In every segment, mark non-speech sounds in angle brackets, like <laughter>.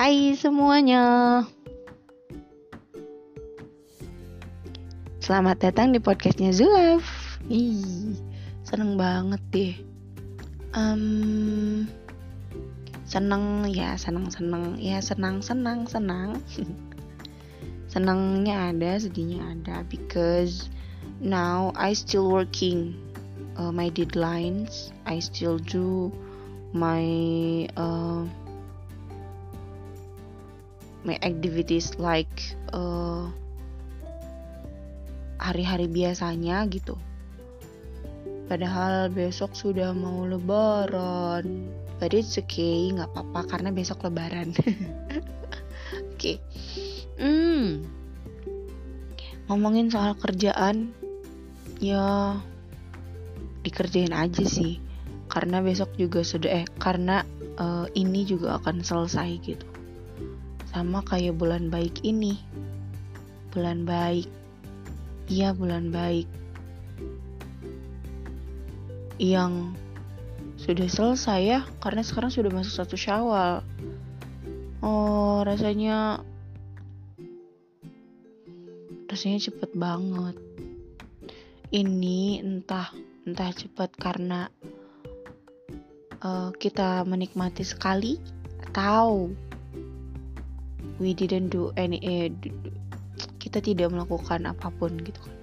Hai semuanya. Selamat datang di podcastnya Zulaf. Ih, seneng banget deh. Um, seneng ya, seneng seneng ya, senang senang senang. <laughs> Senangnya ada, sedihnya ada, because now I still working uh, my deadlines. I still do my uh, my activities like uh, hari-hari biasanya gitu. Padahal besok sudah mau lebaran. But it's okay, nggak apa-apa karena besok lebaran. <laughs> Oke. okay. Hmm. Ngomongin soal kerjaan, ya dikerjain aja sih. Karena besok juga sudah eh karena uh, ini juga akan selesai gitu. Sama kayak bulan baik ini. Bulan baik. Iya, bulan baik. Yang sudah selesai ya, karena sekarang sudah masuk satu Syawal. Oh, rasanya rasanya cepet banget ini entah entah cepat karena uh, kita menikmati sekali atau we didn't do any eh, kita tidak melakukan apa pun gitu kan.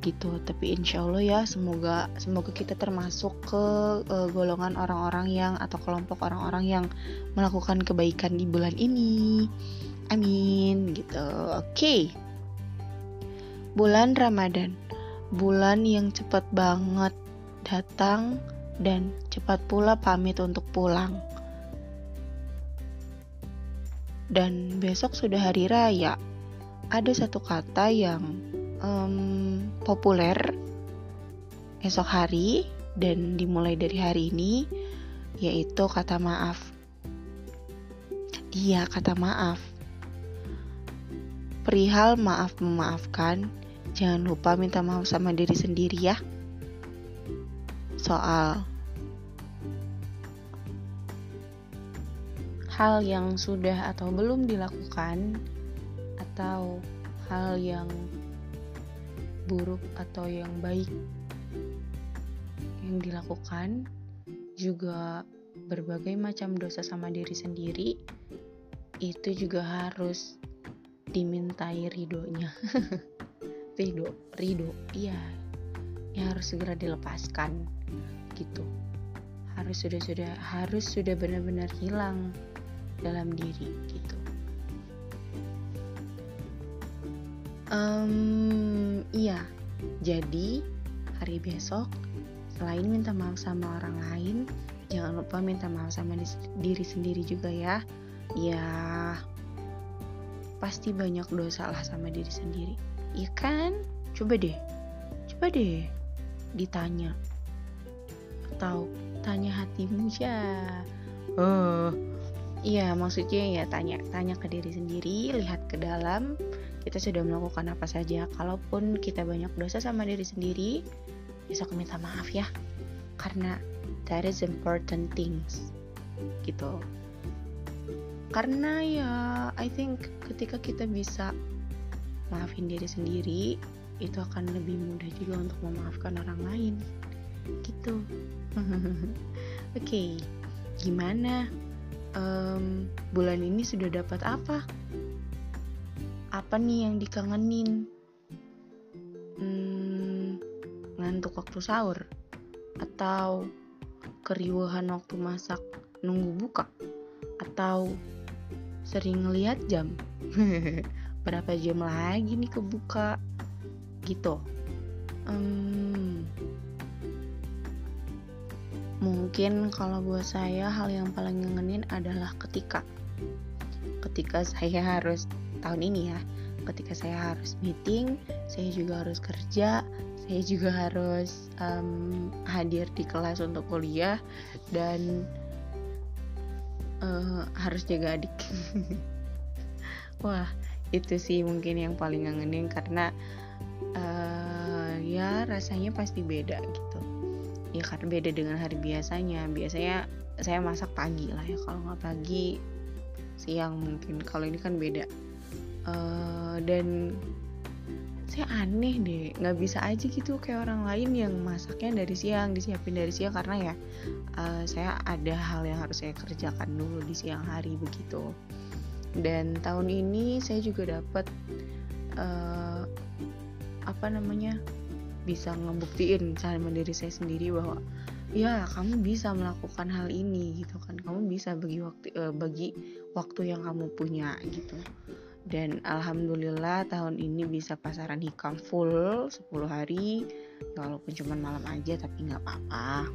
Gitu tapi insya Allah ya semoga semoga kita termasuk ke uh, golongan orang-orang yang atau kelompok orang-orang yang melakukan kebaikan di bulan ini. Amin gitu. Oke. Okay bulan Ramadan, bulan yang cepat banget datang dan cepat pula pamit untuk pulang. Dan besok sudah hari raya. Ada satu kata yang um, populer esok hari dan dimulai dari hari ini, yaitu kata maaf. Dia kata maaf perihal maaf memaafkan jangan lupa minta maaf sama diri sendiri ya. Soal hal yang sudah atau belum dilakukan atau hal yang buruk atau yang baik yang dilakukan juga berbagai macam dosa sama diri sendiri itu juga harus dimintai ridhonya. <laughs> Ridho ridho iya. Ya harus segera dilepaskan gitu. Harus sudah sudah harus sudah benar-benar hilang dalam diri gitu um, iya jadi hari besok selain minta maaf sama orang lain jangan lupa minta maaf sama diri sendiri juga ya ya pasti banyak dosa lah sama diri sendiri Iya kan? Coba deh. Coba deh ditanya. Atau tanya hatimu ya. Oh. Iya, maksudnya ya tanya, tanya ke diri sendiri, lihat ke dalam, kita sudah melakukan apa saja. Kalaupun kita banyak dosa sama diri sendiri, besok minta maaf ya. Karena that is important things. Gitu. Karena ya I think ketika kita bisa maafin diri sendiri itu akan lebih mudah juga untuk memaafkan orang lain gitu <laughs> oke okay, gimana um, bulan ini sudah dapat apa? Apa nih yang dikangenin? Hmm, ngantuk waktu sahur atau keriuhan waktu masak nunggu buka atau sering ngeliat jam? <laughs> Berapa jam lagi nih kebuka? Gitu. Um, mungkin kalau buat saya hal yang paling ngangenin adalah ketika. Ketika saya harus tahun ini ya ketika saya harus meeting saya juga harus kerja saya juga harus um, hadir di kelas untuk kuliah dan uh, harus jaga adik. <laughs> Wah itu sih mungkin yang paling ngangenin karena uh, ya rasanya pasti beda gitu ya karena beda dengan hari biasanya. Biasanya saya masak pagi lah ya. Kalau nggak pagi siang mungkin. Kalau ini kan beda. Uh, dan saya aneh deh. Nggak bisa aja gitu kayak orang lain yang masaknya dari siang disiapin dari siang. Karena ya uh, saya ada hal yang harus saya kerjakan dulu di siang hari begitu. Dan tahun ini saya juga dapat uh, apa namanya bisa ngebuktiin sama diri saya sendiri bahwa ya kamu bisa melakukan hal ini gitu kan. Kamu bisa bagi waktu uh, bagi waktu yang kamu punya gitu. Dan alhamdulillah tahun ini bisa pasaran hikam full 10 hari. Walaupun cuma malam aja tapi nggak apa-apa.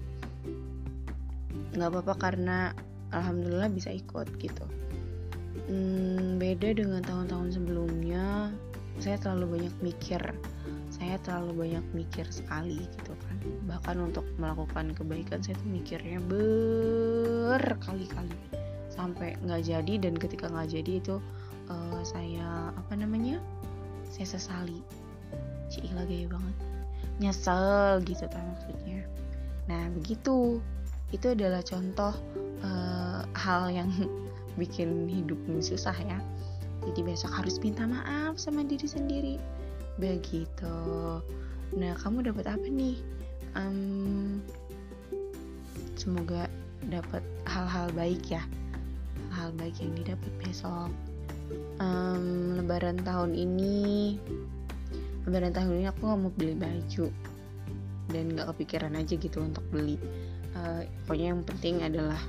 Nggak apa-apa karena alhamdulillah bisa ikut gitu. Hmm, beda dengan tahun-tahun sebelumnya. Saya terlalu banyak mikir saya terlalu banyak mikir sekali gitu kan. Bahkan untuk melakukan kebaikan saya tuh mikirnya berkali-kali. Sampai nggak jadi dan ketika nggak jadi itu uh, saya apa namanya saya sesali. Cila gaya banget. Nyesel gitu kan maksudnya. Nah begitu. Itu adalah contoh uh, hal yang <laughs> bikin hidup ini susah ya. Jadi besok harus minta maaf sama diri sendiri begitu. Nah kamu dapat apa nih? Um, semoga dapat hal-hal baik ya. Hal baik yang didapat besok. Um, lebaran tahun ini lebaran tahun ini aku nggak mau beli baju. Dan nggak kepikiran aja gitu untuk beli. Uh, pokoknya yang penting adalah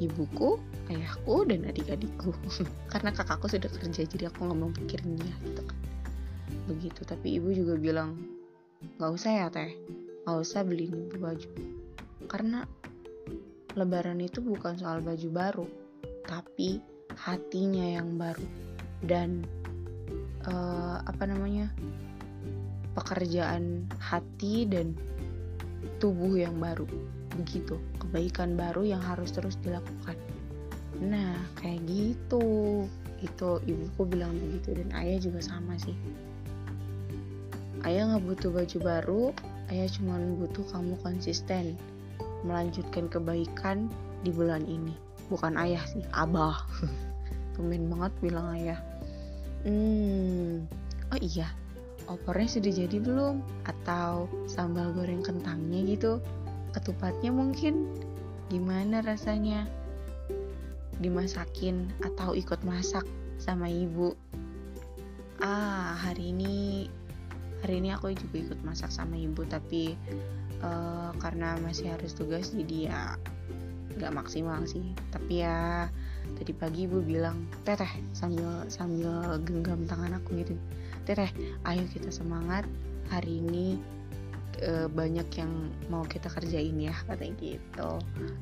ibuku ayahku dan adik-adikku. <laughs> Karena kakakku sudah kerja jadi aku nggak mau pikirin dia gitu kan begitu. Tapi ibu juga bilang nggak usah ya teh. Nggak usah beli ibu baju. Karena lebaran itu bukan soal baju baru tapi hatinya yang baru. Dan uh, apa namanya pekerjaan hati dan tubuh yang baru. Begitu. Kebaikan baru yang harus terus dilakukan. Nah kayak gitu. Itu ibuku bilang begitu dan ayah juga sama sih ayah nggak butuh baju baru ayah cuma butuh kamu konsisten melanjutkan kebaikan di bulan ini. Bukan ayah sih abah. <laughs> Tumben banget bilang ayah. Hmm oh iya opornya sudah jadi belum? Atau sambal goreng kentangnya gitu? Ketupatnya mungkin? Gimana rasanya? Dimasakin atau ikut masak sama ibu? Ah hari ini hari ini aku juga ikut masak sama ibu tapi uh, karena masih harus tugas jadi ya nggak maksimal sih. Tapi ya tadi pagi ibu bilang teteh sambil sambil genggam tangan aku gitu. Teteh ayo kita semangat. Hari ini e, banyak yang mau kita kerjain ya katanya gitu.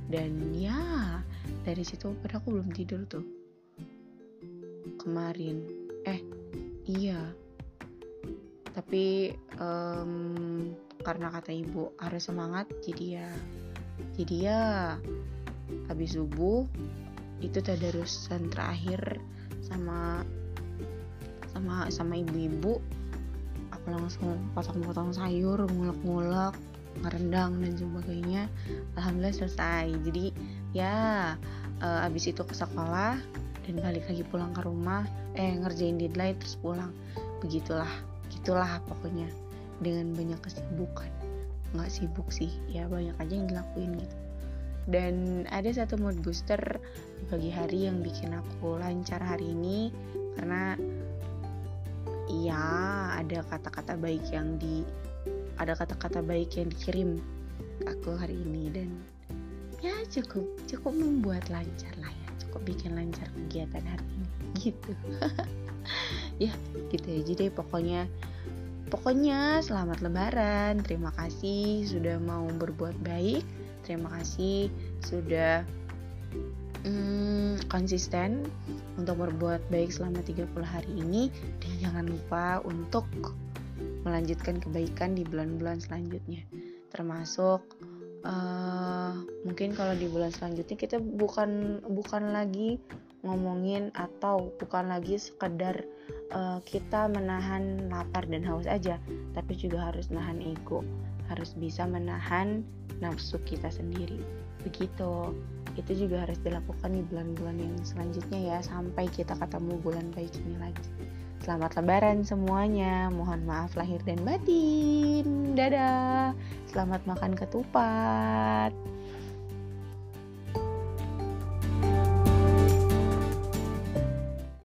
Dan ya dari situ pada aku belum tidur tuh. Kemarin. Eh iya tapi um, karena kata ibu harus semangat jadi ya jadi ya habis subuh itu tadarusan terakhir sama sama sama ibu-ibu. Aku langsung potong-potong sayur ngulek-ngulek ngerendang dan sebagainya. Alhamdulillah selesai. Jadi ya uh, abis itu ke sekolah dan balik lagi pulang ke rumah eh ngerjain deadline terus pulang. Begitulah gitulah pokoknya. Dengan banyak kesibukan. Nggak sibuk sih. Ya banyak aja yang dilakuin gitu. Dan ada satu mood booster di pagi hari yang bikin aku lancar hari ini. Karena iya ada kata-kata baik yang di ada kata-kata baik yang dikirim aku hari ini. Dan ya cukup cukup membuat lancar lah ya. Cukup bikin lancar kegiatan hari ini. Gitu <laughs> ya gitu aja deh pokoknya. Pokoknya selamat lebaran. Terima kasih sudah mau berbuat baik. Terima kasih sudah hmm, konsisten untuk berbuat baik selama 30 hari ini. Dan jangan lupa untuk melanjutkan kebaikan di bulan-bulan selanjutnya. Termasuk uh, mungkin kalau di bulan selanjutnya kita bukan bukan lagi ngomongin atau bukan lagi sekedar uh, kita menahan lapar dan haus aja tapi juga harus nahan ego harus bisa menahan nafsu kita sendiri begitu itu juga harus dilakukan di bulan-bulan yang selanjutnya ya sampai kita ketemu bulan baik ini lagi Selamat lebaran semuanya. Mohon maaf lahir dan batin. Dadah. Selamat makan ketupat.